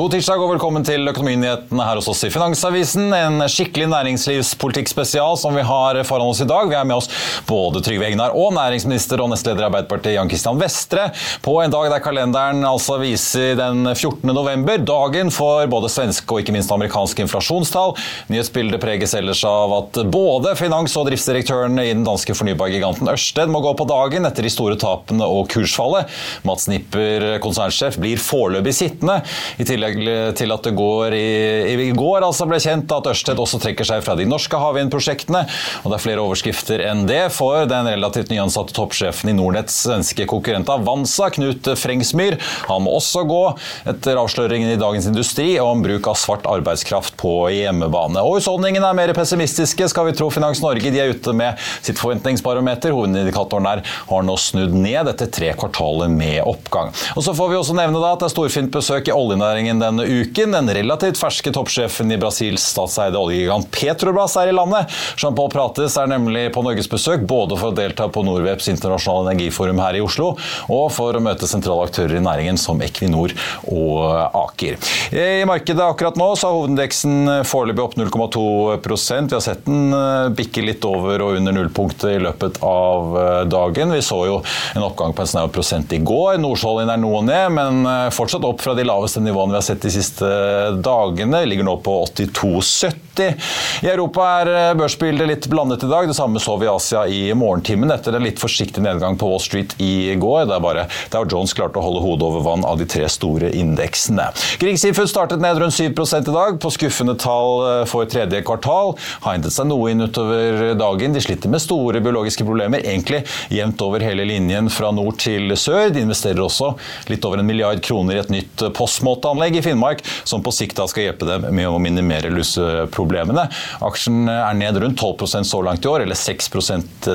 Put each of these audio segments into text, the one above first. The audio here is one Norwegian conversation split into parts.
God tirsdag og velkommen til Økonominyhetene her hos oss i Finansavisen. En skikkelig næringslivspolitikkspesial som vi har foran oss i dag. Vi er med oss både Trygve Egnar og næringsminister og nestleder i Arbeiderpartiet Jan Christian Vestre på en dag der kalenderen altså viser den 14. november. Dagen for både svenske og ikke minst amerikanske inflasjonstall. Nyhetsbildet preges ellers av at både finans- og driftsdirektørene i den danske fornybargiganten Ørsted må gå på dagen etter de store tapene og kursfallet. Mats Nipper, konsernsjef, blir foreløpig sittende. I tillegg til at det går i, i går altså ble kjent at Ørsted også trekker seg fra de norske havvindprosjektene. Og det er flere overskrifter enn det for den relativt nyansatte toppsjefen i Nordnetts svenske konkurrent Avanza, Knut Frengsmyr. Han må også gå etter avsløringen i Dagens Industri om bruk av svart arbeidskraft på hjemmebane. Og husholdningene er mer pessimistiske, skal vi tro Finans Norge. De er ute med sitt forventningsbarometer. Hovedindikatoren der har nå snudd ned etter tre kvartaler med oppgang. Og så får vi også nevne da at det er storfint besøk i oljenæringen denne uken. Den relativt ferske toppsjefen i Brasils statseide oljegigant Petrobras er i landet. Jean-Paul Prates er nemlig på norgesbesøk, både for å delta på Norweps internasjonale energiforum her i Oslo, og for å møte sentrale aktører i næringen som Equinor og Aker. I markedet akkurat nå så har hovedindeksen foreløpig opp 0,2% Vi har sett den bikke litt over og under nullpunktet i løpet av dagen. Vi så jo en oppgang på en snau prosent i går. Nordsjøoljen er noe ned, men fortsatt opp fra de laveste nivåene vi har sett de siste dagene. Ligger nå på 82,70. I Europa er børsbildet litt blandet i dag. Det samme så vi i Asia i morgentimen etter en litt forsiktig nedgang på Wall Street i går. Det er bare der Jones klarte å holde hodet over vann av de tre store indeksene. Grieg Seafood startet ned rundt 7% i dag, på skuffende tall for tredje kvartal. Har hentet seg noe inn utover dagen. De sliter med store biologiske problemer, egentlig jevnt over hele linjen fra nord til sør. De investerer også litt over en milliard kroner i et nytt postmåteanlegg i Finnmark, som på sikt da skal hjelpe dem med å minimere luseproblemene. Aksjen er ned rundt 12% så langt i år, eller 6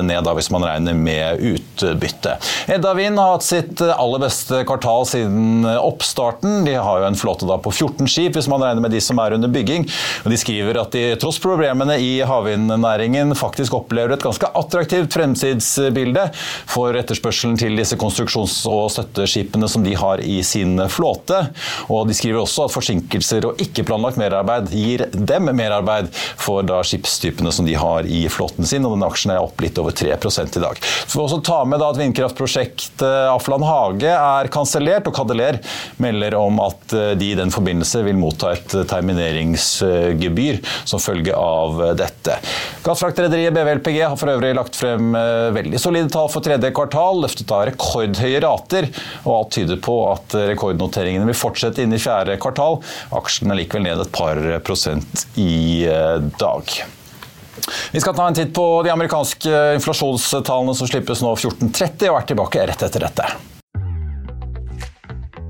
ned da hvis man regner med utbytte. Edda Wind har hatt sitt aller beste kvartal siden oppstarten. De har jo en flåte på 14 skip, hvis man regner med de som er under bygging. Og de skriver at de tross problemene i havvindnæringen faktisk opplever et ganske attraktivt fremtidsbilde for etterspørselen til disse konstruksjons- og støtteskipene som de har i sin flåte. Og de skriver også at forsinkelser og ikke-planlagt merarbeid gir dem merarbeid for da skipstypene som de har i flåten sin, og den aksjen er opp litt over 3 i dag. Så også ta med da at vindkraftprosjektet Afland Hage er kansellert, og Kadeler melder om at de i den forbindelse vil motta et termineringsgebyr som følge av dette. Gassfraktrederiet BVLPG har for øvrig lagt frem veldig solide tall for tredje kvartal, løftet av rekordhøye rater, og alt tyder på at rekordnoteringene vil fortsette inn i fjerde kvartal. Aksjen er likevel ned et par prosent i dag. Vi skal ta en titt på de amerikanske inflasjonstallene som slippes nå 14.30, og er tilbake rett etter dette.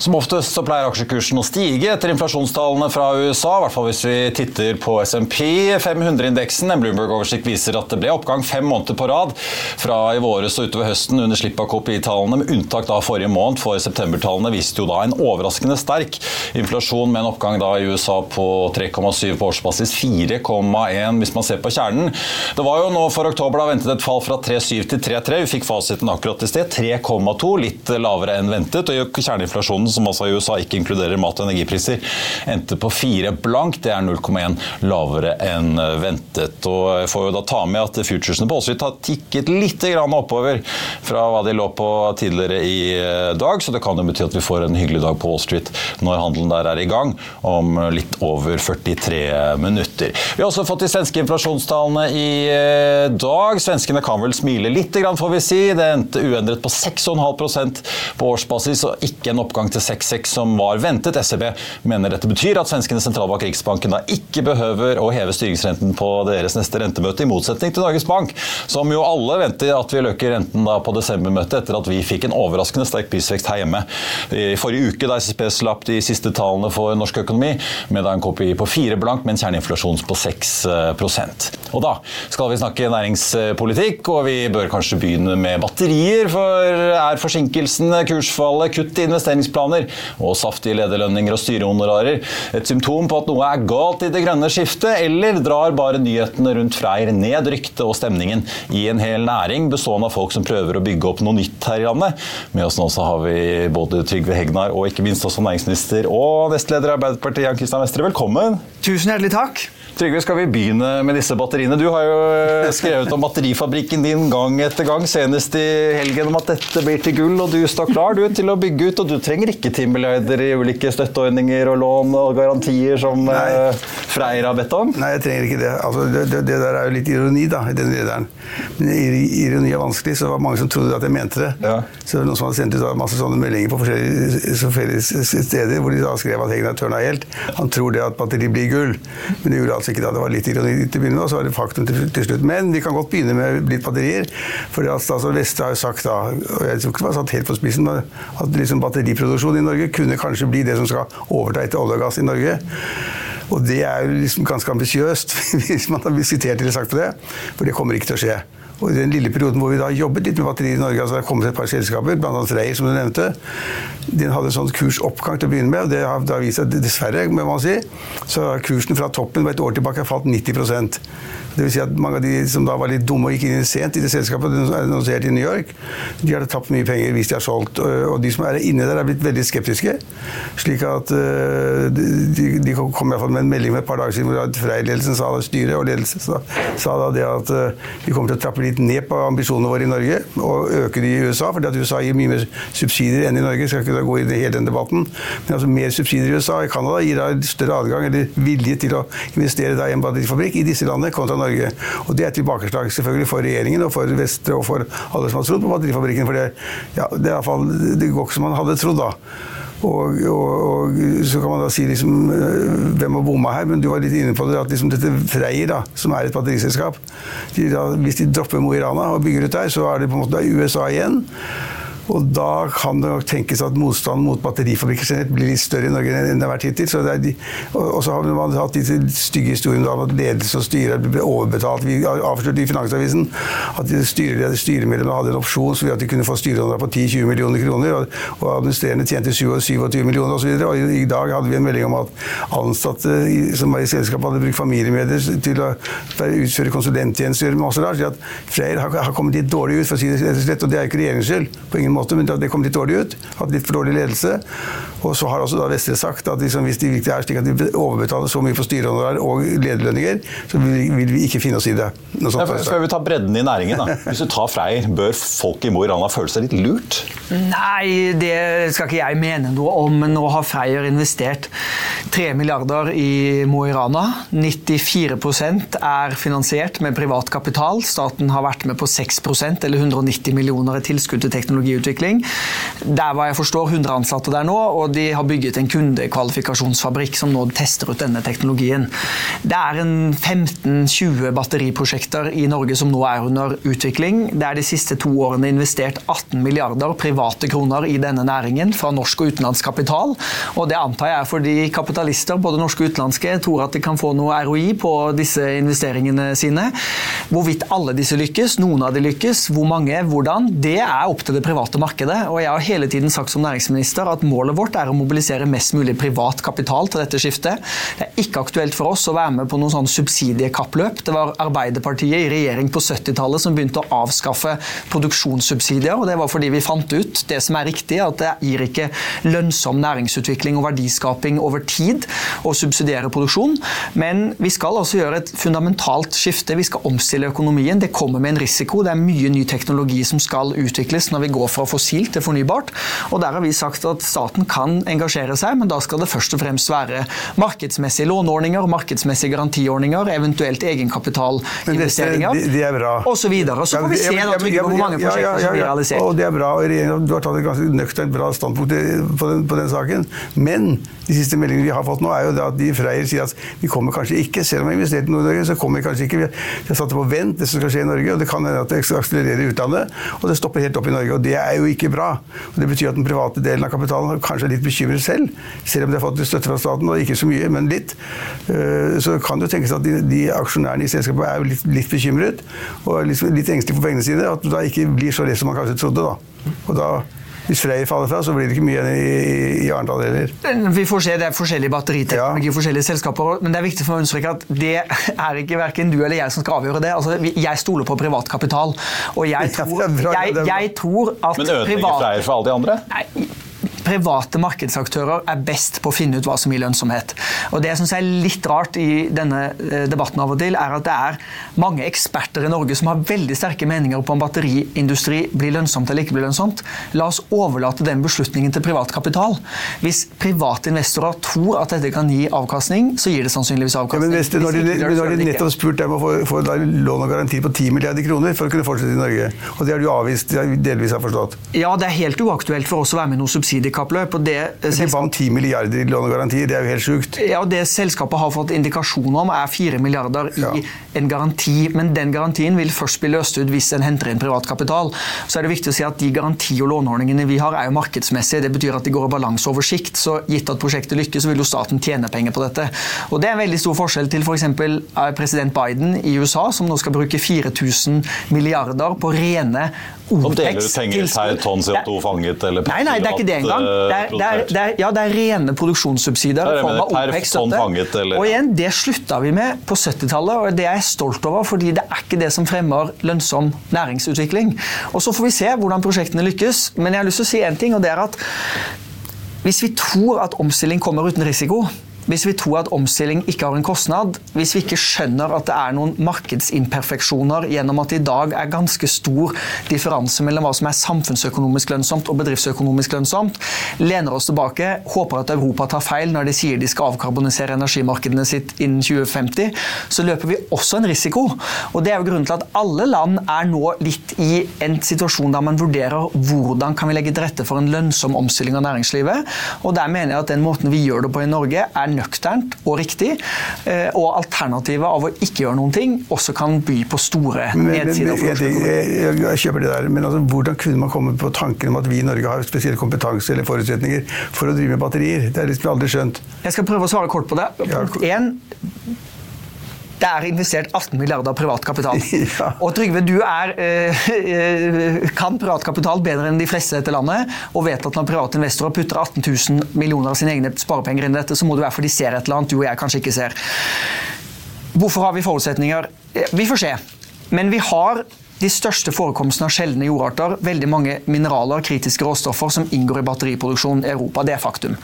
Som oftest så pleier aksjekursen å stige etter inflasjonstallene fra USA, i hvert fall hvis vi titter på SMP 500-indeksen. En Bloomberg-oversikt viser at det ble oppgang fem måneder på rad fra i våres og utover høsten under slipp av KPI-tallene, med unntak da forrige måned, for septembertallene viste jo da en overraskende sterk inflasjon med en oppgang da i USA på 3,7 på årsbasis, 4,1 hvis man ser på kjernen. Det var jo nå for oktober da ventet et fall fra 3,7 til 3,3. Vi fikk fasiten akkurat i sted. 3,2, litt lavere enn ventet. og kjerneinflasjonen som altså i USA ikke inkluderer mat- og energipriser, endte på fire blank. Det er 0,1 lavere enn ventet. Og jeg får jo da ta med at futuresene på Street har tikket litt oppover fra hva de lå på tidligere i eh, dag, så det kan jo bety at vi får en hyggelig dag på Wall Street når handelen der er i gang om litt over 43 minutter. Vi har også fått de svenske inflasjonstallene i eh, dag. Svenskene kan vel smile litt, får vi si. Det endte uendret på 6,5% på årsbasis, og ikke en oppgang til 6,6 som var ventet. SEB mener dette betyr at svenskenes sentralbank Riksbanken da ikke behøver å heve styringsrenten på deres neste rentemøte, i motsetning til Norges Bank, som jo alle venter at vi løker renten da på desembermøtet etter at vi fikk en overraskende sterk prisvekst her hjemme. I forrige uke da SSB slapp de siste tallene for norsk økonomi, med da en KPI på fire blank, med en kjerneinflasjon på 6% Og da skal vi snakke næringspolitikk, og vi bør kanskje begynne med batterier, for er forsinkelsene, kursfallet, kutt i investeringsplaner lønnsplaner og saftige lederlønninger og styrehonorarer et symptom på at noe er galt i det grønne skiftet, eller drar bare nyhetene rundt Freyr ned ryktet og stemningen i en hel næring bestående av folk som prøver å bygge opp noe nytt her i landet? Med oss nå så har vi både Trygve Hegnar og ikke minst også næringsminister og nestleder i Arbeiderpartiet, Jan Kristian Vestre. Velkommen. Tusen hjertelig takk. Trygve, skal vi begynne med disse batteriene? Du har jo eh, skrevet om batterifabrikken din gang etter gang, senest i helgen om at dette blir til gull, og du står klar du, til å bygge ut. Og du trenger ikke 10 i ulike støtteordninger og lån og garantier som Nei. Eh, Freyr har bedt om? Nei, jeg trenger ikke det. Altså, det, det, det, der er jo litt ironi, da, i den lederen. Men ironi er vanskelig, så det var mange som trodde at jeg mente det. Ja. Så det var noen som hadde sendt ut masse sånne meldinger på forskjellige, forskjellige steder, hvor de da skrev at Hegnar tørna helt. Han tror det at batteri blir gull, men det gjorde altså ikke da. Det var litt ironi til å begynne med, og så var det faktum til, til, slutt. Men vi kan godt begynne med blitt batterier. For statsråd Veste har jo sagt da, og jeg tror ikke det var satt helt på spissen, at liksom batteriproduksjon i Norge kunne kanskje bli det som skal overta etter olje og gass i Norge. Og det er jo liksom ganske ambisiøst, hvis man har visitert eller sagt på det. For det kommer ikke til å skje. Og I den lille perioden hvor vi da jobbet litt med batterier i Norge, altså det har kommet et par selskaper, bl.a. Reier, som du nevnte, den hadde en sånn kursoppgang til å begynne med. og Det har vist seg, dessverre, må man si, så kursen fra toppen et år tilbake har falt 90% det vil si at mange av de som da var litt dumme og gikk inn sent i det selskapet, annonsert i New York, de hadde tapt mye penger hvis de har solgt. Og de som er inne der, er blitt veldig skeptiske. Slik at eh, de, de kom iallfall med en melding med et par dager siden hvor Frei-ledelsen sa det, styret og ledelsen sa, sa, da det at eh, de kommer til å trappe litt ned på ambisjonene våre i Norge og øke de i USA, fordi at USA gir mye mer subsidier enn i Norge. Skal ikke gå inn i hele den debatten. Men altså mer subsidier i USA. I Canada gir da større adgang eller vilje til å investere da i en batterifabrikk i disse landene kontra Norge. Og Det er tilbakeslag selvfølgelig for regjeringen og for Vestre og for alle som har trodd på batterifabrikken. For det, ja, det, er fall, det går ikke som man hadde trodd da. Og, og, og, så kan man da si liksom, hvem har bomma her, men du var litt inne på det at liksom dette Freyr, da, som er et batteriselskap de da, Hvis de dropper Mo i Rana og bygger ut der, så er det på en måte USA igjen. Og da kan det nok tenkes at motstanden mot batterifabrikker generelt blir litt større i Norge enn det har vært hittil. Så de, og så har man hatt disse stygge historiene om at ledelse og styre ble overbetalt. Vi avslørte i Finansavisen at styremedlemmene hadde en opsjon som gjorde at de kunne få styrehonorar på 10-20 millioner kroner, og, og administrerende tjente 27 millioner osv. Og, og i dag hadde vi en melding om at ansatte som var i selskapet, hadde brukt familiemedier til å utføre konsulenttjenester med masse rart. Freyr har, har kommet litt dårlig ut, for å si det rett og slett, og det er ikke regjeringens skyld. på ingen måte måte, men det kom litt dårlig ut. Hadde litt for dårlig ledelse. Og så har også da Vestre sagt at liksom, hvis det er slik at de overbetaler så mye for styrehonorar og lederlønninger, så vil, vil, vi ikke finne oss i det. Sånt, ja, skal vi ta bredden i næringen, da. Hvis du tar Freyr, bør folk i Mo i Rana føle seg litt lurt? Nei, det skal ikke jeg mene noe om. Men nå har Freyr investert 3 milliarder i Mo i Rana. 94% er finansiert med privat kapital. Staten har vært med på 6% eller 190 millioner i tilskudd til teknologiutvikling utvikling. Der var jeg forstår 100 ansatte der nå, og de har bygget en kundekvalifikasjonsfabrikk som nå tester ut denne teknologien. Det er en 15-20 batteriprosjekter i Norge som nå er under utvikling. Det er de siste to årene investert 18 milliarder private kroner i denne næringen fra norsk og utenlandsk kapital. Og det antar jeg er fordi kapitalister, både norske og utenlandske, tror at de kan få noe ROI på disse investeringene sine. Hvorvidt alle disse lykkes, noen av de lykkes, hvor mange, hvordan, det er opp til det private markedet. Og jeg har hele tiden sagt som næringsminister at målet vårt er å mobilisere mest mulig privat kapital til dette skiftet. Det er ikke aktuelt for oss å være med på noen sånn subsidiekappløp. Det var Arbeiderpartiet i regjering på 70-tallet som begynte å avskaffe produksjonssubsidier. og Det var fordi vi fant ut det som er riktig, at det gir ikke lønnsom næringsutvikling og verdiskaping over tid å subsidiere produksjon. Men vi skal altså gjøre et fundamentalt skifte. Vi skal omstille økonomien. Det kommer med en risiko. Det er mye ny teknologi som skal utvikles når vi går fra fossilt til fornybart. Og Der har vi sagt at staten kan engasjere seg, men da skal det først og fremst være markedsmessige låneordninger, markedsmessige garantiordninger, eventuelt egenkapitalinvesteringer det, det er bra. Og Så, videre. så får vi se da, Trygve, hvor mange prosjekter ja, ja, ja, som blir realisert. Og det er bra, og Du har tatt et ganske nøkternt bra standpunkt på den, på den saken. Men de siste meldingene vi har fått nå, er jo at de Freyr sier at vi kommer kanskje ikke, selv om vi har investert i Nord-Norge, så kommer vi kanskje ikke. Vi har satt det på vent, det som skal skje i Norge. og Det kan hende at det akselererer i utlandet, og det stopper helt opp i Norge. og Det er jo ikke bra. Og Det betyr at den private delen av kapitalen kanskje er litt bekymret selv, selv om de har fått støtte fra staten, og ikke så mye, men litt. Eh, så kan det jo tenkes at de, de aksjonærene i selskapet er litt, litt bekymret, og litt, litt engstelige på pengene sine, at det da ikke blir så lett som man kanskje trodde. da. Og da hvis Freyr faller fra, så blir det ikke mye igjen i, i Arendal heller. Vi får se, Det er forskjellige batteriteknologi ja. forskjellige selskaper, men det er viktig for å understreke at det er ikke verken du eller jeg som skal avgjøre det. Altså, jeg stoler på privat kapital, og jeg tror, jeg, jeg tror at Men ødelegger Freyr for alle de andre? Nei, private markedsaktører er best på å finne ut hva som gir lønnsomhet. Og Det jeg syns er litt rart i denne eh, debatten av og til, er at det er mange eksperter i Norge som har veldig sterke meninger på om batteriindustri blir lønnsomt eller ikke blir lønnsomt. La oss overlate den beslutningen til privat kapital. Hvis private investorer tror at dette kan gi avkastning, så gir det sannsynligvis avkastning. Ja, men Vester, har de, de nettopp spurt deg om å få, få lån og garanti på 10 milliarder kroner for å kunne fortsette i Norge, og det har du avvist, delvis har forstått? Ja, det er helt uaktuelt for oss å være med i noe subsidie milliardkappløp. og det De vant 10 milliarder i lånegaranti, det er jo helt sjukt. Ja, og Det selskapet har fått indikasjon om, er 4 milliarder i ja. en garanti. Men den garantien vil først bli løst ut hvis en henter inn privat kapital. Så er det viktig å si at de garanti- og låneordningene vi har, er jo markedsmessige. Det betyr at de går i balanse over sikt. Så gitt at prosjektet lykkes, så vil jo staten tjene penger på dette. Og Det er en veldig stor forskjell til f.eks. For eh, president Biden i USA, som nå skal bruke 4000 milliarder på rene OPEX. Deler ut penger per tonn CO2 fanget eller Nei, nei, det er ikke det engang. Det er, det er, er, ja, det er rene produksjonssubsidier i form av OPEX-støtte. Og igjen, det slutta vi med på 70-tallet, og det er jeg stolt over, fordi det er ikke det som fremmer lønnsom næringsutvikling. Og Så får vi se hvordan prosjektene lykkes, men jeg har lyst til å si én ting, og det er at hvis vi tror at omstilling kommer uten risiko, hvis vi tror at omstilling ikke har en kostnad, hvis vi ikke skjønner at det er noen markedsimperfeksjoner gjennom at det i dag er ganske stor differanse mellom hva som er samfunnsøkonomisk lønnsomt og bedriftsøkonomisk lønnsomt, lener oss tilbake, håper at Europa tar feil når de sier de skal avkarbonisere energimarkedene sitt innen 2050, så løper vi også en risiko. Og Det er jo grunnen til at alle land er nå litt i en situasjon der man vurderer hvordan kan vi legge til rette for en lønnsom omstilling av næringslivet. Og Der mener jeg at den måten vi gjør det på i Norge, er nøkternt og riktig. Eh, og alternativet av å ikke gjøre noen ting også kan by på store nedsider. Men, men, jeg, jeg, jeg, kjøper det der, men altså, hvordan kunne man komme på tanken om at vi i Norge har spesiell kompetanse eller forutsetninger for å drive med batterier? Det er liksom aldri skjønt. Jeg skal prøve å svare kort på det. Punkt 1. Det er investert 18 milliarder privat kapital. Ja. Og Trygve, du er, eh, kan privat kapital bedre enn de fleste i dette landet, og vet at når private investorer putter 18 000 millioner av sine egne sparepenger inn i dette, så må det være fordi de ser et eller annet du og jeg kanskje ikke ser. Hvorfor har vi forutsetninger? Vi får se. Men vi har de største forekomstene av sjeldne jordarter, veldig mange mineraler, kritiske råstoffer, som inngår i batteriproduksjon i Europa. Det er faktum.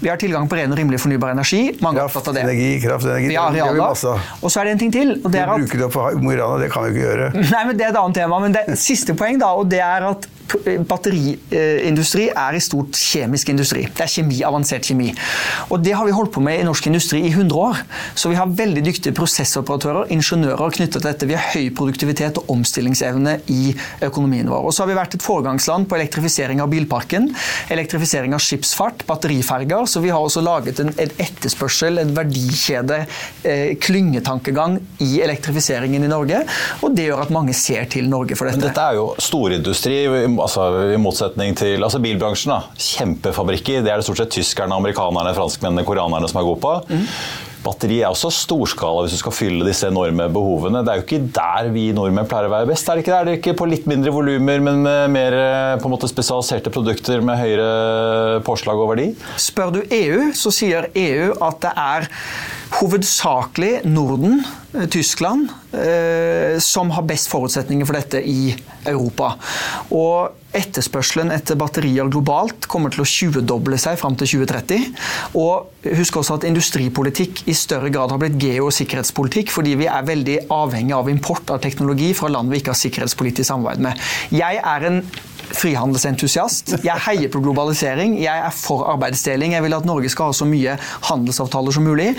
Vi har tilgang på ren og rimelig fornybar energi. Mange kraft, opptatt av det. Energi, kraft, energi, vi har arealer. Og så er det en ting til. og det er at... Vi Bruker det opp for Mo i Rana, det kan vi ikke gjøre. Nei, men Det er et annet tema. Men det er siste poeng, da, og det er at batteriindustri er i stort kjemisk industri. Det er kjemi, avansert kjemi. Og det har vi holdt på med i norsk industri i 100 år. Så vi har veldig dyktige prosessoperatører, ingeniører knyttet til dette. Vi har høy produktivitet og omstillingsevne i økonomien vår. Og så har vi vært et foregangsland på elektrifisering av bilparken, elektrifisering av skipsfart, batteriferger. Så vi har også laget en, en etterspørsel, en verdikjede, eh, klyngetankegang i elektrifiseringen i Norge. Og det gjør at mange ser til Norge for dette. Men dette er jo storindustri altså, i motsetning til altså, bilbransjen. Da. Kjempefabrikker. Det er det stort sett tyskerne, amerikanerne, franskmennene, koreanerne som er gode på. Mm. Batteri er også storskala hvis du skal fylle disse enorme behovene. Det er jo ikke der vi nordmenn pleier å være best. Er det ikke, er det ikke på litt mindre volumer, men med mer på en måte spesialiserte produkter med høyere påslag og verdi? Spør du EU, så sier EU at det er hovedsakelig Norden, eh, Tyskland, eh, som har best forutsetninger for dette i Europa. Og Etterspørselen etter batterier globalt kommer til å 20-doble seg fram til 2030. Og husk også at industripolitikk i større grad har blitt geo- og sikkerhetspolitikk, fordi vi er veldig avhengig av import av teknologi fra land vi ikke har sikkerhetspolitisk samarbeid med. Jeg er en frihandelsentusiast. Jeg heier på globalisering. Jeg er for arbeidsdeling. Jeg vil at Norge skal ha så mye handelsavtaler som mulig.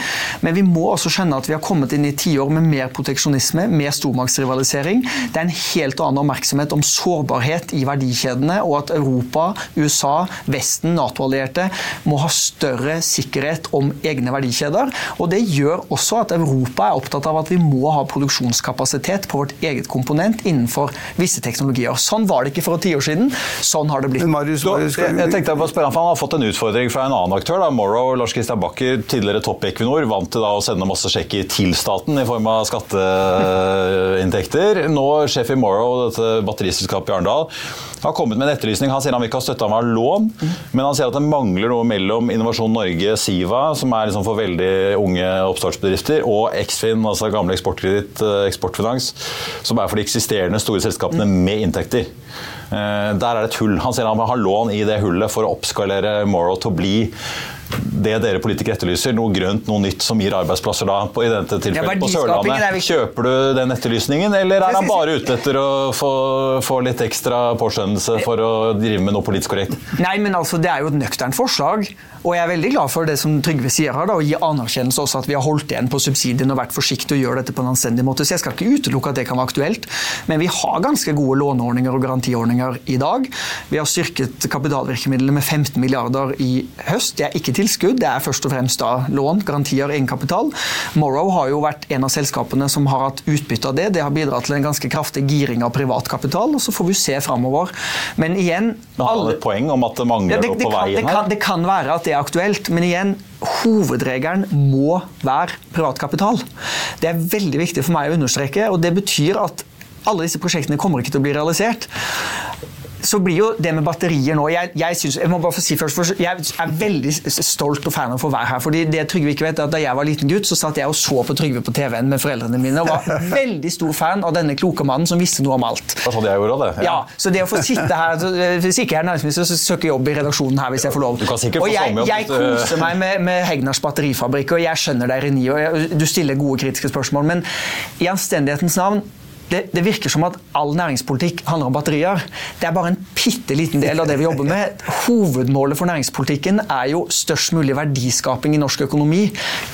Men vi må også skjønne at vi har kommet inn i tiår med mer proteksjonisme, mer stormaktsrivalisering. Det er en helt annen oppmerksomhet om sårbarhet i verdikjedene, og at Europa, USA, Vesten, Nato-allierte må ha større sikkerhet om egne verdikjeder. Og det gjør også at Europa er opptatt av at vi må ha produksjonskapasitet på vårt eget komponent innenfor visse teknologier. Sånn var det ikke for et tiår siden siden. Sånn har det blitt. Marius, Marius, jeg, jeg tenkte på spørre, Han har fått en utfordring fra en annen aktør. da, Morrow, Lars Christian Bakker, tidligere topp i Equinor, vant til da å sende masse sjekker til staten i form av skatteinntekter. Nå sjef i Morrow, dette batteriselskapet i Arendal, har kommet med en etterlysning. Han sier han vil ikke ha støtte av lån, men han sier at det mangler noe mellom Innovasjon Norge, Siva, som er liksom for veldig unge oppstartsbedrifter, og Eksfin, altså gamle Eksportkreditt, eh, Eksportfinans, som er for de eksisterende store selskapene med inntekter. Eh, der er det et hull. Han sier han vil ha lån i det hullet for å oppskalere Morrow til å bli det dere politikere etterlyser, noe grønt, noe nytt som gir arbeidsplasser da, på, i dette tilfellet på Sørlandet. Kjøper du den etterlysningen, eller er han bare ute etter å få, få litt ekstra påskjønnelse for å drive med noe politisk korrekt? Nei, men altså, Det er jo et nøkternt forslag. Og jeg er veldig glad for det som Trygve sier her, da, å gi anerkjennelse også at vi har holdt igjen på subsidiene og vært forsiktige og gjør dette på en anstendig måte. Så jeg skal ikke utelukke at det kan være aktuelt. Men vi har ganske gode låneordninger og garantiordninger i dag. Vi har styrket kapitalvirkemidlene med 15 milliarder i høst. Det er ikke tilskudd, det er først og fremst da lån, garantier, egenkapital. Morrow har jo vært en av selskapene som har hatt utbytte av det. Det har bidratt til en ganske kraftig giring av privat kapital, og så får vi se framover. Men igjen Men Har et poeng om at det mangler ja, det, det, på veien her? Det kan, det kan være at det er aktuelt. Men igjen, hovedregelen må være privatkapital. Det er veldig viktig for meg å understreke, og det betyr at alle disse prosjektene kommer ikke til å bli realisert. Så blir jo det med batterier nå Jeg, jeg, synes, jeg må bare få si først, for jeg er veldig stolt og fan av å få være her. fordi det Trygve ikke vet er at Da jeg var liten gutt, så satt jeg og så på Trygve på TV-en med foreldrene mine og var veldig stor fan av denne kloke mannen som visste noe om alt. Det sånn jeg gjorde det. Ja. ja, så det å få sitte her Hvis ikke jeg er næringsminister, så søker jeg jobb i redaksjonen her hvis jeg får lov. Du kan sikkert og få jeg, jeg koser meg med, med Hegnars batterifabrikk, og jeg skjønner deg, Reni, og du stiller gode kritiske spørsmål, men i anstendighetens navn det, det, virker som at all næringspolitikk handler om batterier. Det er bare en bitte liten del av det vi jobber med. Hovedmålet for næringspolitikken er jo størst mulig verdiskaping i norsk økonomi.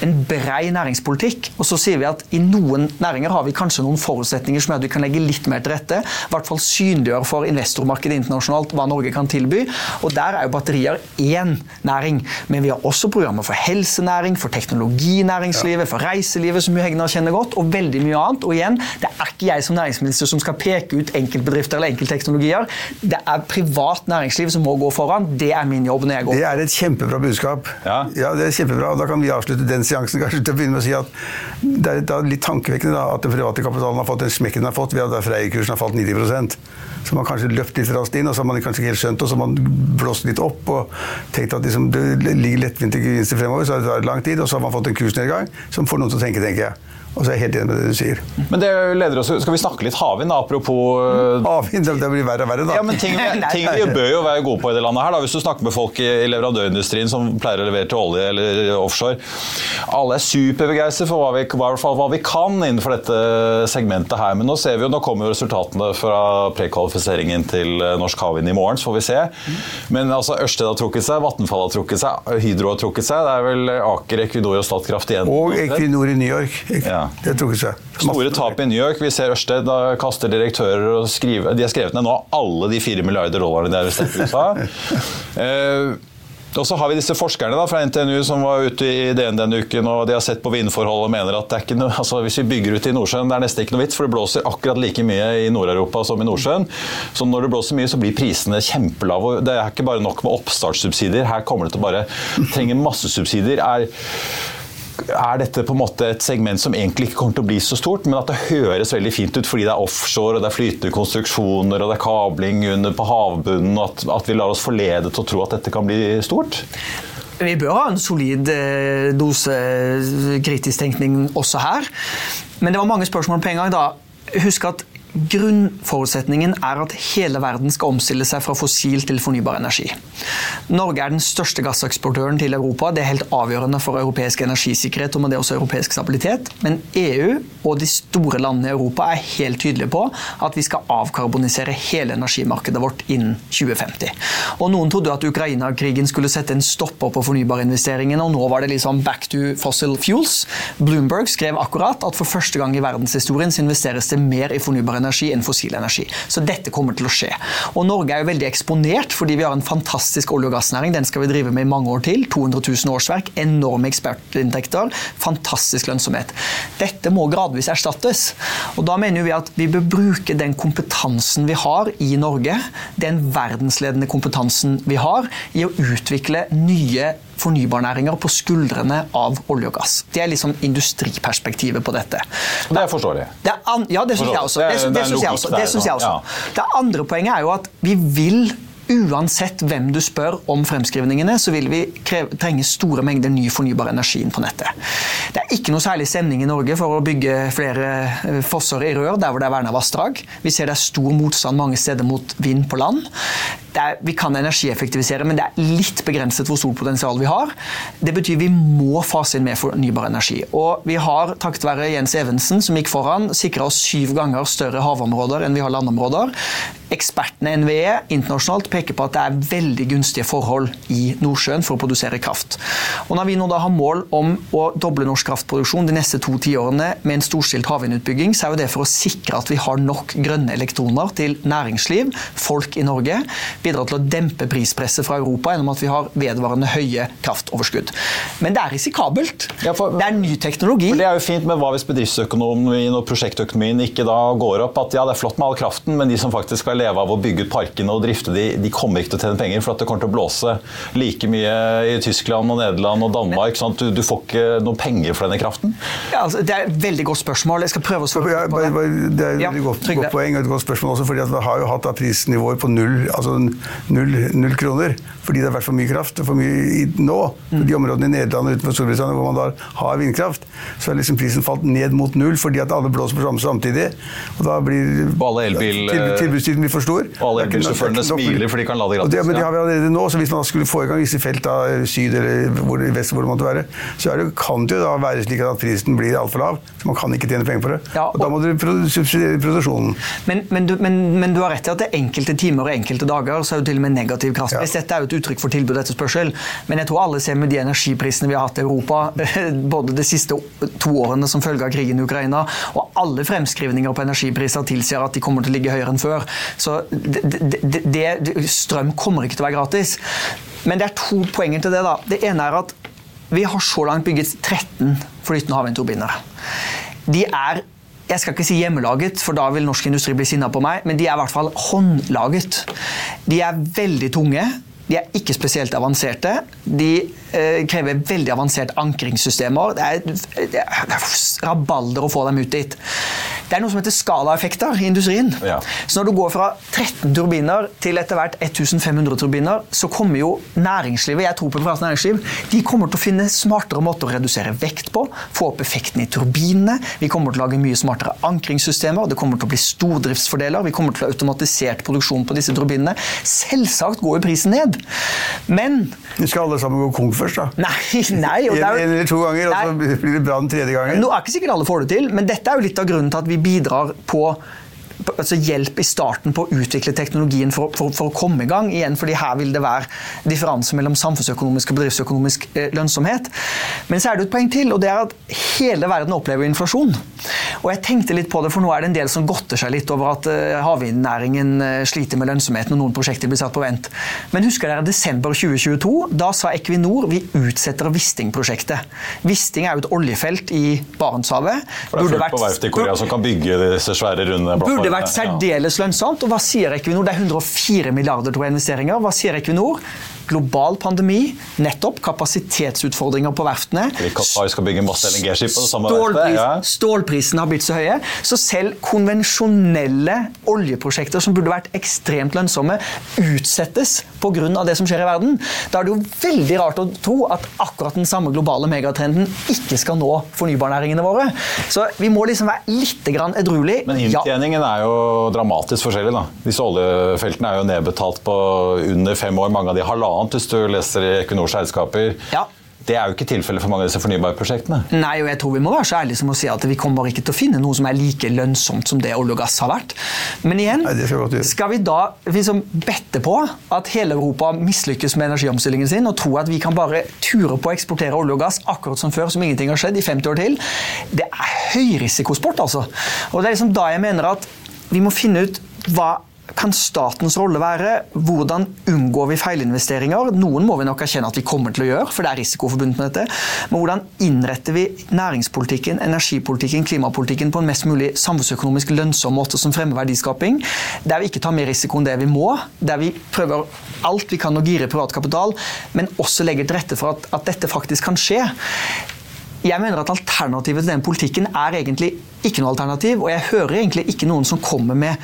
En brei næringspolitikk. Og så sier vi at i noen næringer har vi kanskje noen forutsetninger som gjør at vi kan legge litt mer til rette. I hvert fall synliggjøre for investormarkedet internasjonalt hva Norge kan tilby. Og der er jo batterier én næring. Men vi har også programmer for helsenæring, for teknologinæringslivet, for reiselivet, som Hegnar kjenner godt, og veldig mye annet. Og igjen, det er ikke jeg som næringsminister som skal peke ut enkeltbedrifter eller enkeltteknologier. Det er privat næringsliv som må gå foran. Det er min jobb når jeg går. Det er et kjempebra budskap. Ja. ja det er kjempebra. Da kan vi avslutte den seansen kanskje til å begynne med å si at det er, er litt tankevekkende da, at den private kapitalen har fått den smekken den har fått ved at Freie-kursen har falt 90% så man kanskje løpt litt raskt inn, og så har man kanskje ikke helt skjønt og så har man blåst litt opp og tenkt at liksom, det ligger lettvinte gevinster fremover, så har det vært lang tid, og så har man fått en kursnedgang som får noen til å tenke, tenker jeg. Og så er jeg helt enig med det du sier. Men det leder oss, Skal vi snakke litt havvind, apropos uh, Havvind, det blir verre og verre, da. Ja, men ting, ting, vi bør jo være gode på i det landet her. da, Hvis du snakker med folk i, leverandørindustrien som pleier å levere til olje eller offshore. Alle er superbegeistret for hva vi, hva vi, kan innenfor dette segmentet her. Men nå ser vi jo, nå kommer jo resultatene fra prekvalifiseringen til eh, norsk havvind i morgen, så får vi se. Men altså, Ørsted har trukket seg, Vattenfall har trukket seg, Hydro har trukket seg. Det er vel Aker, Equinor og Statkraft igjen. Og Equinor i New York. Ja. Det tok seg. Store tap i New York. Vi ser Ørsted da kaster direktører og skriver De har skrevet ned nå alle de fire milliarder dollarene de har investert i USA. eh, og så har vi disse forskerne da, fra NTNU som var ute i DN denne uken og de har sett på vindforhold og mener at det ikke noe, altså hvis vi bygger ut i Nordsjøen, det er nesten ikke noe vits, for det blåser akkurat like mye i Nord-Europa som i Nordsjøen. Så når det blåser mye, så blir prisene kjempelave. Det er ikke bare nok med oppstartssubsidier. Her kommer det til å bare trenge masse subsidier. Er er dette på en måte et segment som egentlig ikke kommer til å bli så stort, men at det høres veldig fint ut fordi det er offshore, og det er flytende konstruksjoner og det er kabling under på havbunnen, og at, at vi lar oss forlede til å tro at dette kan bli stort? Vi bør ha en solid eh, dose kritisk tenkning også her. Men det var mange spørsmål på en gang. da. Husk at Grunnforutsetningen er at hele verden skal omstille seg fra fossil til fornybar energi. Norge er den største gasseksportøren til Europa. Det er helt avgjørende for europeisk energisikkerhet og med det også europeisk stabilitet. Men EU og de store landene i Europa er helt tydelige på at vi skal avkarbonisere hele energimarkedet vårt innen 2050. Og Noen trodde at Ukraina-krigen skulle sette en stopper på fornybarinvesteringene, og nå var det liksom back to fossil fuels. Bloomberg skrev akkurat at for første gang i verdenshistorien så investeres det mer i fornybar energi enn fossil energi. Så dette kommer til å skje. Og Norge er jo veldig eksponert fordi vi har en fantastisk olje- og gassnæring. Den skal vi drive med i mange år til. 200 000 årsverk, enorme ekspertinntekter, fantastisk lønnsomhet. Dette må gradvis erstattes. Og Da mener vi at vi bør bruke den kompetansen vi har i Norge, den verdensledende kompetansen vi har, i å utvikle nye fornybarnæringer på skuldrene av olje og gass. Det er liksom industriperspektivet på dette. Det er forståelig. Det er ja, det syns jeg også. Det, det, det syns jeg også. Det, synes jeg også. det andre poenget er jo at vi vil Uansett hvem du spør om fremskrivningene, så vil vi kreve, trenge store mengder ny fornybar energi inn på nettet. Det er ikke noe særlig stemning i Norge for å bygge flere eh, fosser i rør der hvor det er verna vassdrag. Vi ser det er stor motstand mange steder mot vind på land er, vi kan energieffektivisere, men det er litt begrenset hvor stort potensial vi har. Det betyr vi må fase inn mer fornybar energi. Og vi har, takket være Jens Evensen, som gikk foran, sikra oss syv ganger større havområder enn vi har landområder. Ekspertene NVE internasjonalt peker på at det er veldig gunstige forhold i Nordsjøen for å produsere kraft. Og Når vi nå da har mål om å doble norsk kraftproduksjon de neste to tiårene med en storstilt havvindutbygging, så er jo det for å sikre at vi har nok grønne elektroner til næringsliv, folk i Norge bidra til å dempe prispresset fra Europa gjennom at vi har vedvarende høye kraftoverskudd. Men det er risikabelt. Ja, for, det er ny teknologi. det er jo fint, men Hva hvis bedriftsøkonomien og prosjektøkonomien ikke da går opp? At ja, det er flott med all kraften, men de som faktisk skal leve av å bygge ut parkene og drifte de, de kommer ikke til å tjene penger, for at det kommer til å blåse like mye i Tyskland og Nederland og Danmark. sånn at du, du får ikke noe penger for denne kraften? Ja, altså, det er et veldig godt spørsmål. Jeg skal prøve å svare på det. Det er et ja, godt, godt poeng og et godt spørsmål også, fordi vi har jo hatt prisnivåer på null, altså null, null kroner fordi det har vært for mye kraft for mye i, nå. Mm. De områdene i Nederland og utenfor Storbritannia hvor man da har vindkraft, så har liksom prisen falt ned mot null fordi at alle blåser på samme samtidig. Og da blir elbil, tilbudstiden blir for stor. Og alle elbilsjåførene smiler for de kan lade gratis. Det, men det har vi allerede nå, så hvis man skulle få i gang visse felt da, syd eller hvor, vest, hvor det måtte være, så det, kan det jo da være slik at prisen blir altfor lav. Så man kan ikke tjene penger på det. Ja, og, og, da må du subsidiere produksjonen. Men, men, du, men, men, du, har rett i at det er enkelte timer og enkelte dager så er det til og med negativ kraftpris. Ja. Dette er jo et uttrykk for tilbud og etterspørsel. Men jeg tror alle ser med de energiprisene vi har hatt i Europa, både de siste to årene som følge av krigen i Ukraina, og alle fremskrivninger på energipriser tilsier at de kommer til å ligge høyere enn før. Så det, det, det, strøm kommer ikke til å være gratis. Men det er to poenger til det. da. Det ene er at vi har så langt bygget 13 flytende havvindturbiner. De er jeg skal ikke si hjemmelaget, for da vil norsk industri bli sinna på meg, men de er i hvert fall håndlaget. De er veldig tunge. De er ikke spesielt avanserte. De eh, krever veldig avanserte ankringssystemer. Det er, det er rabalder å få dem ut dit. Det er noe som heter skalaeffekter i industrien. Ja. Så når du går fra 13 turbiner til etter hvert 1500 turbiner, så kommer jo næringslivet jeg tror på privat næringsliv, de kommer til å finne smartere måter å redusere vekt på, få opp effekten i turbinene. Vi kommer til å lage mye smartere ankringssystemer. Det kommer til å bli stordriftsfordeler. Vi kommer til å ha automatisert produksjon på disse turbinene. Selvsagt går jo prisen ned. Men Vi skal alle sammen gå konk først, da. Nei, nei en, eller to ganger, og så blir det bra den tredje gangen. Nå er ikke sikkert alle får det til, men dette er jo litt av grunnen til at vi bidrar på altså hjelp i starten på å utvikle teknologien for, for, for, å komme i gang. igjen, fordi Her vil det være differanse mellom samfunnsøkonomisk og bedriftsøkonomisk eh, lønnsomhet. Men så er det et poeng til, og det er at hele verden opplever inflasjon. Og jeg tenkte litt på det, for nå er det en del som godter seg litt over at uh, havvindnæringen uh, sliter med lønnsomheten og noen prosjekter blir satt på vent. Men husker dere desember 2022? Da sa Equinor vi utsetter Wisting-prosjektet. Wisting er jo et oljefelt i Barentshavet. For det er fullt på verft i Korea som kan bygge disse svære runde Burde vært særdeles lønnsomt. Og hva sier Equinor? Det er 104 milliarder til investeringer. Hva sier Equinor? Global pandemi, nettopp kapasitetsutfordringer på verftene. skal bygge masse LNG-skip på det samme Stålpris, ja. Stålprisene har blitt så høye, så selv konvensjonelle oljeprosjekter som burde vært ekstremt lønnsomme, utsettes pga. det som skjer i verden. Da er det jo veldig rart å tro at akkurat den samme globale megatrenden ikke skal nå fornybarnæringene våre. Så vi må liksom være litt edruelig. Men inntjeningen ja. er jo dramatisk forskjellig. da. Disse oljefeltene er jo nedbetalt på under fem år. Mange av de halvannen annet hvis du leser i Equinors regnskaper. Ja. Det er jo ikke tilfellet for mange av disse fornybarprosjektene. Nei, og jeg tror vi må være så ærlige som å si at vi kommer ikke til å finne noe som er like lønnsomt som det olje og gass har vært. Men igjen, Nei, skal, skal, vi da liksom bette på at hele Europa mislykkes med energiomstillingen sin og tro at vi kan bare ture på å eksportere olje og gass akkurat som før, som ingenting har skjedd i 50 år til? Det er høyrisikosport, altså. Og det er liksom da jeg mener at vi må finne ut hva kan statens rolle være? Hvordan unngår vi feilinvesteringer? Noen må vi nok erkjenne at vi kommer til å gjøre, for det er risiko forbundet med dette. Men hvordan innretter vi næringspolitikken, energipolitikken, klimapolitikken på en mest mulig samfunnsøkonomisk lønnsom måte som fremmer verdiskaping? Der vi ikke tar mer risiko enn det vi må. Der vi prøver alt vi kan å gire privat kapital, men også legger til rette for at, at dette faktisk kan skje. Jeg mener at Alternativet til den politikken er egentlig ikke noe alternativ, og jeg hører egentlig ikke noen som kommer med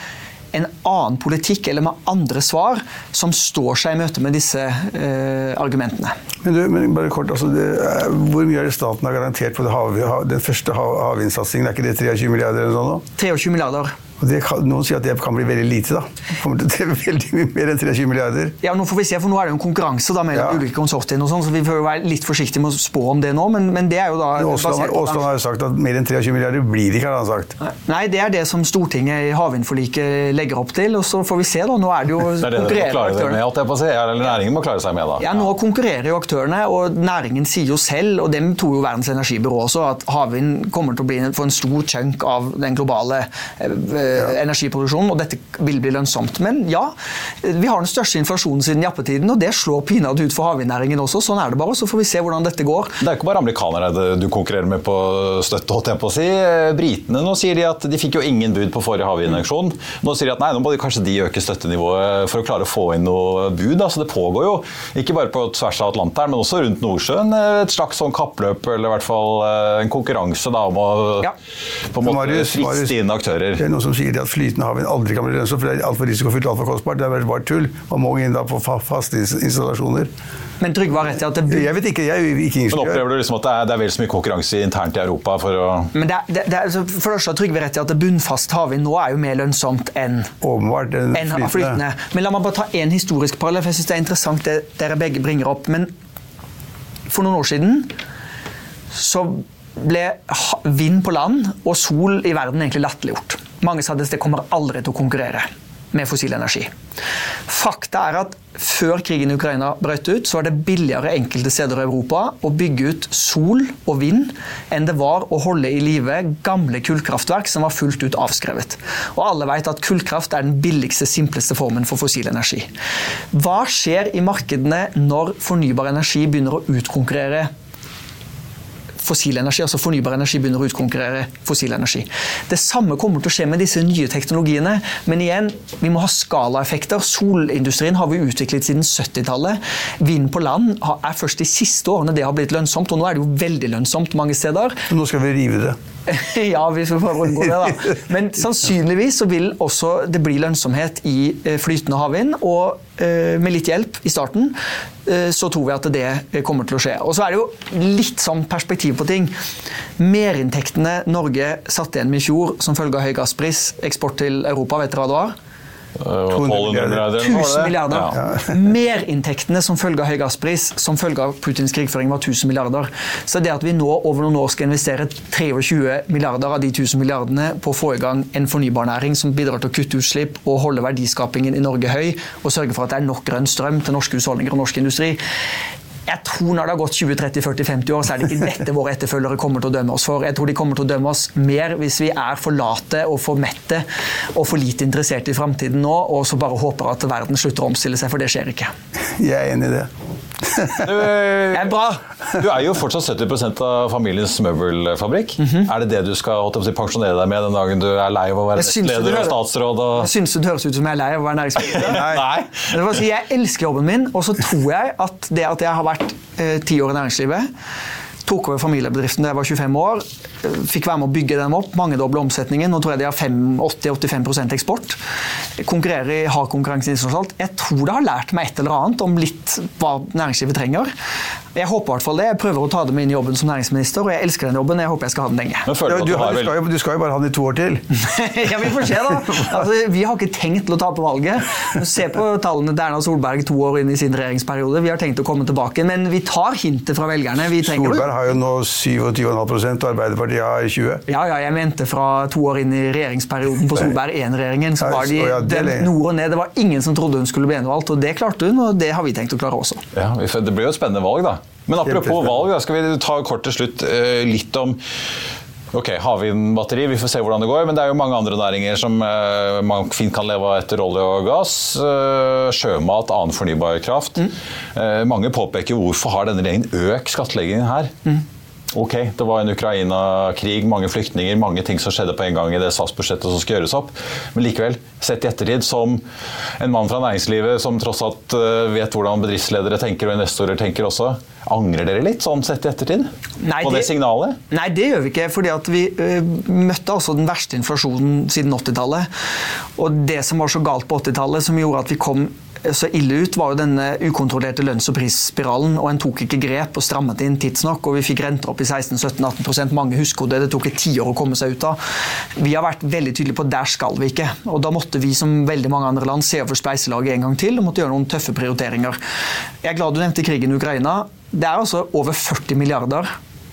en annen politikk eller med andre svar som står seg i møte med disse eh, argumentene. Men, du, men, bare kort, altså det, Hvor mye er det staten har garantert på hav, den første havvindsatsingen? Er ikke det 23 milliarder? eller sånn? 23 milliarder. Kan, noen sier at det kan bli veldig lite. da. Kommer til å veldig mye mer enn 23 milliarder. Ja, Nå får vi se, for nå er det jo en konkurranse da, mellom ja. ulike konsortier, og sånn, så vi får være litt forsiktige med å spå om det nå. Men, men det er jo da... Aasland har jo sagt at mer enn 23 milliarder blir det ikke, har han sagt. Nei, det er det som Stortinget i havvindforliket legger opp til, og så får vi se, da. Nå er det jo det er det konkurrerende aktørene. Med, eller næringen må klare seg med, da. Ja, nå konkurrerer jo aktørene, og næringen sier jo selv, og dem tror jo Verdens energibyrå også, at havvind kommer til å bli for en stor chunk av den globale eh, eh, energiproduksjonen, og dette vil bli lønnsomt. Men ja, vi har den største inflasjonen siden jappetiden, og det slår pinadø ut for havvindnæringen også. Sånn er det bare. Så får vi se hvordan dette går. Det er ikke bare amerikanere du konkurrerer med på støtte, holdt jeg på å si. Britene nå sier de at de fikk jo ingen bud på forrige havvindauksjon. Nå sier de at nei, nå må de kanskje de øke støttenivået for å klare å få inn noe bud. Da. Så det pågår jo ikke bare på tvers av Atlanteren, men også rundt Nordsjøen et slags sånn kappløp, eller i hvert fall eh, en konkurranse da, om å ja. på en måte friste inn aktører. Det er noe som sier at flytende havvind aldri kan bli lønnsomt, for det er altfor risikofylt, altfor kostbart. Det er bare tull. Man må inn da på faste installasjoner. Men Trygve har rett i at det Jeg vet ikke, jeg er ikke ingeniør. Men opplever du liksom at det er, det er vel så mye konkurranse internt i Europa for å Men det det, det er, altså, For det første har Trygve rett i at det bunnfast havvind nå er jo mer lønnsomt enn Åpenbart, enn flytende. flytende. Men la meg bare ta én historisk parallell, for jeg syns det er interessant det dere begge bringer opp. Men for noen år siden så ble vind på land og sol i verden egentlig latterliggjort. Mange sa at det kommer aldri til å konkurrere med fossil energi. Fakta er at før krigen i Ukraina brøt ut, så var det billigere enkelte steder i Europa å bygge ut sol og vind enn det var å holde i live gamle kullkraftverk som var fullt ut avskrevet. Og alle vet at kullkraft er den billigste, simpleste formen for fossil energi. Hva skjer i markedene når fornybar energi begynner å utkonkurrere fossil energi, altså fornybar energi begynner å utkonkurrere fossil energi. Det samme kommer til å skje med disse nye teknologiene, men igjen, vi må ha skalaeffekter. Solindustrien har vi utviklet siden 70-tallet. Vind på land er først de siste årene det har blitt lønnsomt, og nå er det jo veldig lønnsomt mange steder. Nå skal vi rive det. ja, vi får unngå det, da. Men sannsynligvis så vil også det bli lønnsomhet i eh, flytende havvind. Og med litt hjelp i starten eh, så tror vi at det kommer til å skje. Og så er det jo litt sånn perspektiv på ting. Merinntektene Norge satte igjen med i fjor som følge av høy gasspris, eksport til Europa, vet dere hva det var? 1200 milliarder. 1000 milliarder. Ja. Merinntektene som følge av høy gasspris som følge av Putins krigføring var 1000 milliarder. Så det at vi nå over noen år skal investere 23 milliarder av de 1000 milliardene på å få i gang en fornybarnæring som bidrar til å kutte utslipp og holde verdiskapingen i Norge høy, og sørge for at det er nok grønn strøm til norske husholdninger og norsk industri, jeg tror når det har gått 20-30-40-50 år, så er det ikke dette våre etterfølgere kommer til å dømme oss for. Jeg tror de kommer til å dømme oss mer hvis vi er for late og for mette og for lite interessert i framtiden nå, og så bare håper at verden slutter å omstille seg, for det skjer ikke. Jeg er enig i det. Du, er bra. du er jo fortsatt 70 av familiens møbelfabrikk. Mm -hmm. Er det det du skal si, pensjonere deg med den dagen du er lei av å være leder og statsråd? Og... Jeg syns det høres ut som jeg er lei av å være næringsminister. Nei. Nei. jeg elsker jobben min, og så tror jeg at det at jeg har vært eh, ti år i næringslivet tok over familiebedriften da jeg var 25 år. Fikk være med å bygge dem opp. Mangedoble omsetningen. Nå tror jeg de har 80-85% eksport. Konkurrerer i hard konkurranse internasjonalt. Jeg tror det har lært meg et eller annet om litt hva næringslivet trenger. Jeg håper i hvert fall det. Jeg prøver å ta det med inn i jobben som næringsminister, og jeg elsker den jobben. Jeg håper jeg skal ha den lenge. Du, du, du, skal jo, du, skal jo, bare ha den i to år til. ja, Vi får se, da. Altså, vi har ikke tenkt til å tape valget. Se på tallene til Erna Solberg to år inn i sin regjeringsperiode. Vi har tenkt å komme tilbake, men vi tar hintet fra velgerne. Solberg har jo nå 27,5 og Arbeiderpartiet har 20 Ja, ja, jeg mente fra to år inn i regjeringsperioden på Solberg 1-regjeringen. så var de ja, nord og ned. Det var ingen som trodde hun skulle bli gjenvalgt, og det klarte hun, og det har vi tenkt å klare også. Ja, Det blir jo et spennende valg, da. Men apropos valg, da skal vi ta kort til slutt eh, litt om Ok, Havvindbatteri, vi får se hvordan det går. Men det er jo mange andre næringer som uh, man fint kan leve av etter olje og gass. Uh, sjømat, annen fornybar kraft. Mm. Uh, mange påpeker hvorfor har denne regjeringen økt skattleggingen her. Mm. Ok, det var en Ukraina-krig, mange flyktninger, mange ting som skjedde på en gang i det statsbudsjettet som skal gjøres opp. Men likevel, sett i ettertid, som en mann fra næringslivet som tross alt vet hvordan bedriftsledere tenker og investorer tenker også, angrer dere litt sånn sett i ettertid? Nei, på det, det, signalet? Nei, det gjør vi ikke. fordi vi uh, møtte altså den verste inflasjonen siden 80-tallet. Og det som var så galt på 80-tallet, som gjorde at vi kom så ille ut, var jo denne ukontrollerte lønns- og prisspiralen. og En tok ikke grep og strammet inn tidsnok. og Vi fikk renter opp i 16-17-18% Mange husker det. Det tok et tiår å komme seg ut av. Vi har vært veldig tydelige på at der skal vi ikke. og Da måtte vi som veldig mange andre land se over spleiselaget en gang til og måtte gjøre noen tøffe prioriteringer. Jeg er glad du nevnte krigen i Ukraina. Det er altså over 40 milliarder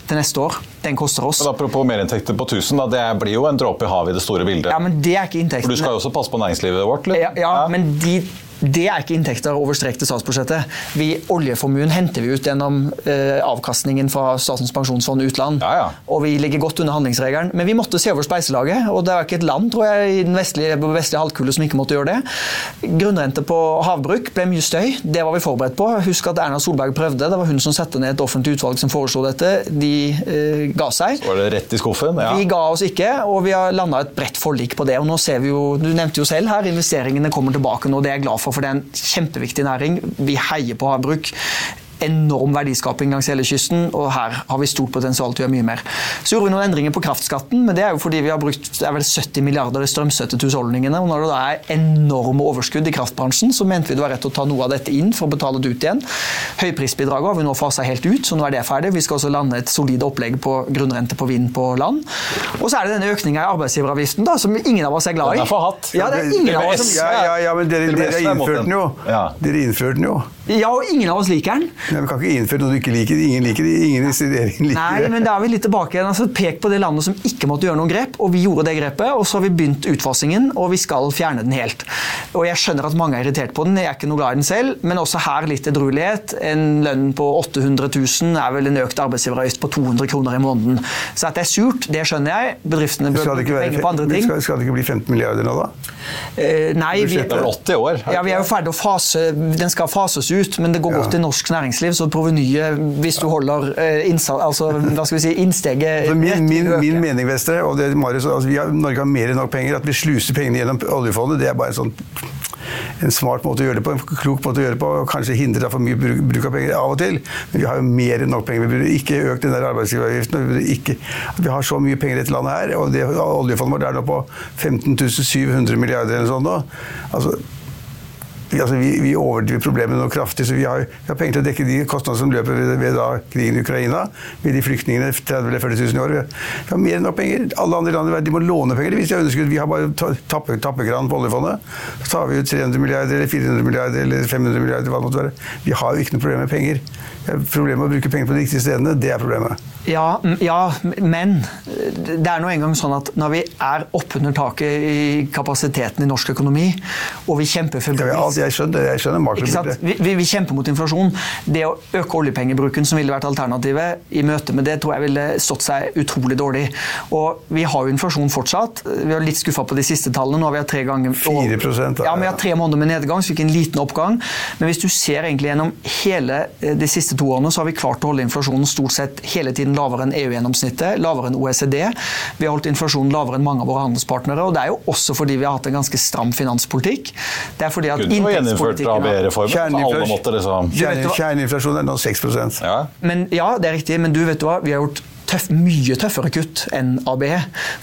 til neste år. Den koster oss. Men apropos merinntekter på 1000, da, det blir jo en dråpe i havet i det store bildet. Ja, men det er ikke inntekten. For Du skal jo også passe på næringslivet vårt? Ja, ja, ja, men de Det er ikke inntekter over strek til statsbudsjettet. Vi, oljeformuen henter vi ut gjennom eh, avkastningen fra Statens pensjonsfond utland. Ja, ja. Og vi ligger godt under handlingsregelen. Men vi måtte se over spleiselaget, og det er ikke et land tror jeg, i den vestlige, vestlige halvkule som ikke måtte gjøre det. Grunnrente på havbruk ble mye støy. Det var vi forberedt på. Husk at Erna Solberg prøvde. Det var hun som satte ned et offentlig utvalg som foreslo dette. De eh, ga seg. Så var det rett i skuffen? Ja. Vi ga oss ikke, og vi har landa et bredt forlik på det. og nå ser vi jo, Du nevnte jo selv her, investeringene kommer tilbake nå. Det er jeg glad for, for det er en kjempeviktig næring. Vi heier på havbruk enorm verdiskaping langs hele kysten, og her har vi stort potensial til å gjøre mye mer. Så gjorde vi noen endringer på kraftskatten, men det er jo fordi vi har brukt det er vel 70 milliarder i strømstøtte til husholdningene. og Når det da er enorme overskudd i kraftbransjen, så mente vi det var rett å ta noe av dette inn for å betale det ut igjen. Høyprisbidraget har vi nå fasa helt ut, så nå er det ferdig. Vi skal også lande et solid opplegg på grunnrente på vind på land. Og så er det denne økninga i arbeidsgiveravgiften, da, som ingen av oss er glad i. Den er forhatt. Ja, det er ingen av oss som Ja, ja, ja, men dere, dere, dere er innførte den. den jo. Ja. Dere innførte den jo. Ja, og ingen av oss liker den. Nei, Vi kan ikke innføre noe du ikke liker. Ingen liker det. Ingen i regjeringen liker Nei, det. men da er vi litt tilbake igjen. Altså, pek på det landet som ikke måtte gjøre noen grep, og vi gjorde det grepet. Og så har vi begynt utfasingen, og vi skal fjerne den helt. Og jeg skjønner at mange er irritert på den, jeg er ikke noe glad i den selv, men også her litt edruelighet. En lønn på 800 000 er vel en økt arbeidsgiveravgift på 200 kroner i måneden. Så at det er surt, det skjønner jeg. Bedriftene bør Skal bruke penger på andre ting. skal, skal det ikke bli 15 milliarder nå, da? Eh, nei, vi, er 80 år? ja, vi er jo ferdig å fase, Den skal fases ut, men det går godt i norsk næringsliv. Så provenyet, hvis du holder eh, innsa, altså, hva skal vi si, innsteget Altså, min, min, min mening Vestre, og det, Marius, altså, vi har, Norge har mer enn nok penger. At vi sluser pengene gjennom oljefondet, det er bare en sånn en smart måte å gjøre det på, en klok måte å gjøre det på. og Kanskje hindre for mye bruk, bruk av penger av og til, men vi har jo mer enn nok penger. Vi burde ikke økt den der arbeidsgiveravgiften. Vi, ikke, vi har så mye penger i dette landet her, og det, oljefondet vårt er nå på 15 700 milliarder eller sånn nå. Altså, vi, altså, vi, vi overdriver problemet noe kraftig, så vi har, vi har penger til å dekke de kostnadene som løper ved, ved da, krigen i Ukraina, ved de flyktningene 30 eller 40 000 i år. Vi har, mer enn nok penger. Alle andre land i verden de må låne penger hvis de har underskudd. Vi har bare ta- tappe, tappekran på oljefondet. Så tar vi ut 300 milliarder eller 400 milliarder eller 500 milliarder, hva det måtte være. Vi har jo ikke noe problem med penger. Problemet med å bruke penger på de riktige stedene, det er problemet. Ja, ja, men det er nå engang sånn at når vi er oppunder taket i kapasiteten i norsk økonomi, og vi kjemper Ja, jeg, skjønner, jeg skjønner ikke sant? Vi, vi, vi kjemper mot inflasjon. Det å øke oljepengebruken, som ville vært alternativet, i møte med det, tror jeg ville stått seg utrolig dårlig. Og vi har jo inflasjon fortsatt. Vi er litt skuffa på de siste tallene. Nå har vi hatt tre ganger 4%, da. Ja, vi har tre måneder med nedgang, så vi fikk en liten oppgang. Men hvis du ser egentlig gjennom hele eh, de siste to årene, så har vi klart å holde inflasjonen stort sett hele tiden lavere enn EU-gjennomsnittet, lavere enn OECD. Vi har holdt inflasjonen lavere enn mange av våre handelspartnere, og det er jo også fordi vi har hatt en ganske stram finanspolitikk. Det er fordi at gjeninnført ABE-reformen. Alle Kjerneinflasjon- måtte liksom er nå 6 ja. Men ja, det er riktig, men du vet du hva, vi har gjort tøff, mye tøffere kutt enn AB.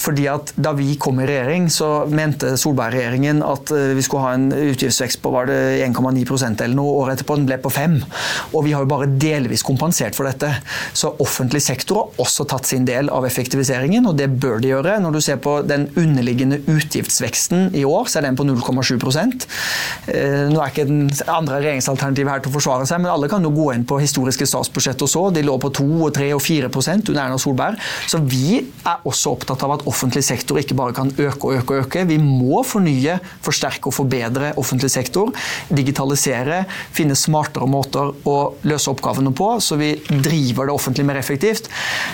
Fordi at Da vi kom i regjering, så mente Solberg-regjeringen at eh, vi skulle ha en utgiftsvekst på var det 1,9% eller noe. Året etterpå den ble på 5 Og vi har jo bare delvis kompensert for dette. Så offentlig sektor har også tatt sin del av effektiviseringen, og det bør de gjøre. Når du ser på den underliggende utgiftsveksten i år, så er den på 0,7 Eh, Nå er ikke den andre regjeringsalternativet her til å forsvare seg, men alle kan jo gå inn på historiske statsbudsjett og så. De lå på 2, og 3 og 4% under Erna Solberg. Så vi er også opptatt av at offentlig sektor ikke bare kan øke og øke og øke. Vi må fornye, forsterke og forbedre offentlig sektor. Digitalisere, finne smartere måter å løse oppgavene på, så vi driver det offentlig mer effektivt.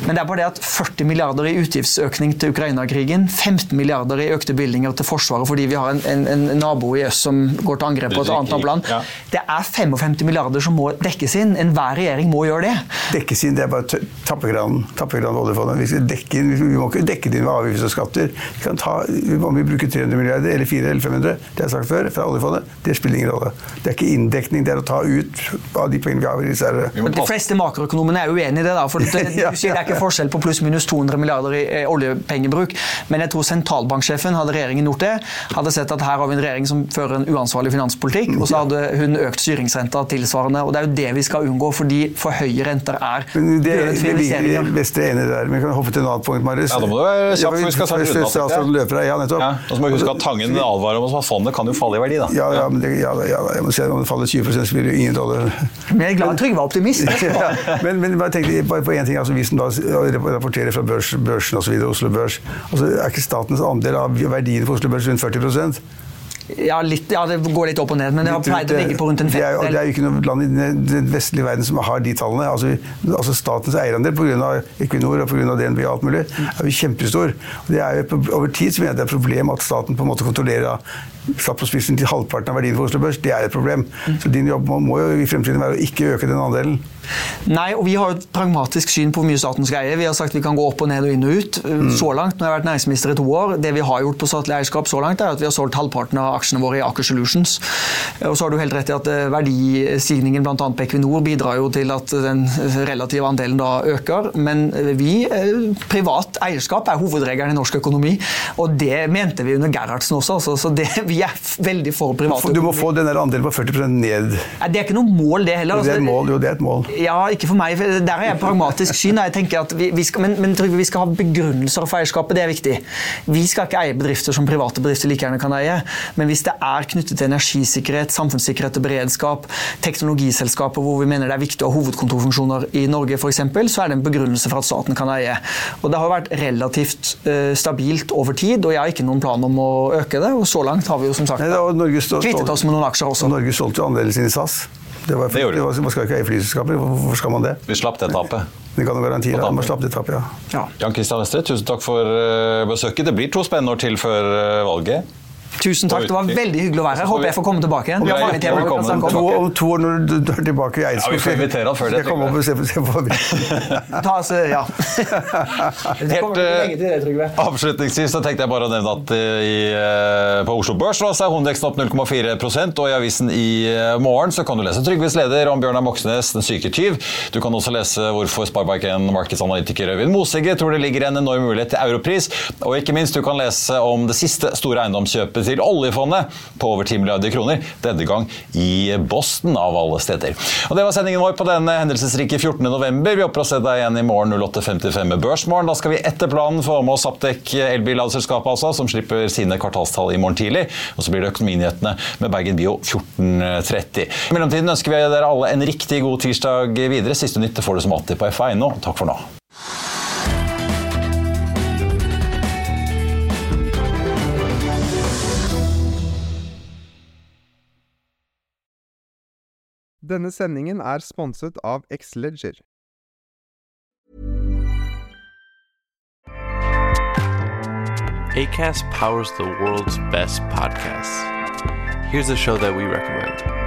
Men det er bare det at 40 milliarder i utgiftsøkning til Ukraina-krigen, 15 milliarder i økte bevilgninger til Forsvaret fordi vi har en, en, en nabo i øst som går til angrep på et annet naboland. Ja. Det er 55 milliarder som må dekkes inn. Enhver regjering må gjøre det. dekkes inn, det er bare t- tappekranen på oljefondet. Vi, skal dekke vi må ikke dekke det inn med avgifter og skatter. Vi kan ta, vi bruker 300 milliarder eller 400 eller 500, det har jeg sagt før, fra oljefondet, det spiller ingen rolle. Det er ikke inndekning, det er å ta ut av de pengene vi har i reserve. De fleste makroøkonomene er uenig i det. da, for det, Ja. det er ikke forskjell på pluss-minus 200 milliarder i eh, oljepengebruk. Men jeg tror sentralbanksjefen, hadde regjeringen gjort det, hadde sett at her har vi en regjering som fører en uansvarlig finanspolitikk, og så hadde hun økt styringsrenta tilsvarende. og Det er jo det vi skal unngå, fordi for høye renter er det, det er enig der, men vi kan hoppe til et annet punkt, Marius. Ja, da må du være kjapp, for vi skal sende en Statsråden løper ja, nettopp. Ja, og så må vi huske at Tangen advarer om at fondet kan jo falle i verdi. da. Ja, ja, men det, ja, ja, jeg må si at om det faller 20 så blir det jo ingen dollar. Men jeg er glad Trygve var optimist. ja, men, men bare tenk bare på en ting, altså Vi som da rapporterer fra børs, børsen osv., Oslo Børs altså Er ikke statens andel av verdien for Oslo Børs rundt 40 Ja, litt, ja, det går litt opp og ned, men det har pleid å ligge på rundt en Det femtedel. det er jo ikke noe land i den vestlige verden som har de tallene. Altså, altså Statens eierandel pga. Equinor og på grunn av DNB og alt mulig er jo kjempestor. Det er jo, over tid så mener jeg det er et problem at staten på en måte kontrollerer satt på spissen til halvparten av verdien for Oslo Børs. Det er et problem. Så din jobb må, jo i fremtiden være å ikke øke den andelen. Nei, og vi har et pragmatisk syn på hvor mye staten skal eie. Vi har sagt vi kan gå opp og ned og inn og ut. Så langt, nå har jeg vært næringsminister i to år, det vi har gjort på statlig eierskap så langt, er at vi har solgt halvparten av aksjene våre i Aker Solutions. Og så har du helt rett i at eh, verdistigningen bl.a. på Equinor bidrar jo til at den relative andelen da øker. Men eh, vi, eh, privat eierskap er hovedregelen i norsk økonomi, og det mente vi under Gerhardsen også. Altså, så det, vi er veldig for private. Du må få den andelen på 40% ned. Nei, Det er ikke noe mål, det heller. Det er et Altså, mål. Jo, det er et mål. ja, ikke for meg. Der har jeg pragmatisk syn. Jeg tenker at vi, vi skal, men, men Trygve, vi skal ha begrunnelser for eierskapet. Det er viktig. Vi skal ikke eie bedrifter som private bedrifter like gjerne kan eie. Men hvis det er knyttet til energisikkerhet, samfunnssikkerhet og beredskap, teknologiselskaper hvor vi mener det er viktig å ha hovedkontorfunksjoner i Norge f.eks., så er det en begrunnelse for at staten kan eie. Og Det har vært relativt uh, stabilt over tid, og jeg har ikke noen plan om å øke det. Og så langt har vi jo som sagt Nei, da, Norge stå- kvittet oss med noen aksjer også. Og Norge solgte jo andelen sin i SAS. Det var, Det det var, man skal ikke eie flyselskaper. Hvorfor skal man det? Vi slapp det tapet. Det kan du garantere. Man slapp det tapet, ja. Ja. Jan Christian Vestre, tusen takk for eh, besøket. Det blir to spennende år til før eh, valget. Tusen takk, det var veldig hyggelig å være her. Håper jeg får komme tilbake igjen. Vi har mange temaer vi kan snakke To, om. to år når du dør er tilbake i Eidsvoll Ja, vi får invitere han før det, skal jeg komme opp og se på, se på Ta oss, ja. Det kommer ikke lenge til det, Avslutningsvis så tenkte jeg bare å nevne at eh, i, eh, på Oslo Børs så er hovedveksten opp 0,4 og i avisen i eh, morgen så kan du lese Trygves leder om Bjørnar Moxnes, den syke tyv. Du kan også lese hvorfor Sparebank1 markedsanalytiker Øyvind Mosegge tror det ligger en enorm mulighet til europris. Og ikke minst du kan lese om det siste store eiendomskjøpet til oljefondet på over 10 milliarder kroner, denne gang i Boston av alle steder. Og Det var sendingen vår på denne hendelsesrike 14. november. Vi håper å se deg igjen i morgen 08.55 med Børsmorgen. Da skal vi etter planen få med oss Saptek elbilladselskapet altså, som slipper sine kvartalstall i morgen tidlig. Og så blir det Økonominyhetene med Bergen Bio 14.30. I mellomtiden ønsker vi dere alle en riktig god tirsdag videre. Siste nytt får du som alltid på F1. Takk for nå. Denne sendingen er sponset av Xleger. ACAST powers the world's best podcasts. Here's a show that we recommend.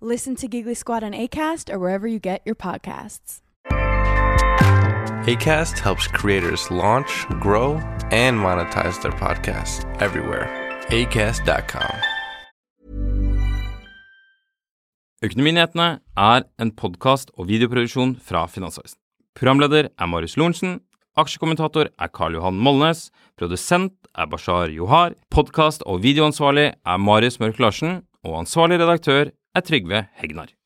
Listen to Giggly Squad on ACAST or wherever you get your podcasts. ACAST helps creators launch, grow, and monetize their podcasts everywhere. ACAST.com. Økonominyhetene er en podkast og videoproduksjon fra Finansavisen. Programleder er Marius Lorentzen. Aksjekommentator er Karl Johan Molnes. Produsent er Bashar Johar. Podkast- og videoansvarlig er Marius Mørk Larsen. Og ansvarlig redaktør er Trygve Hegnar.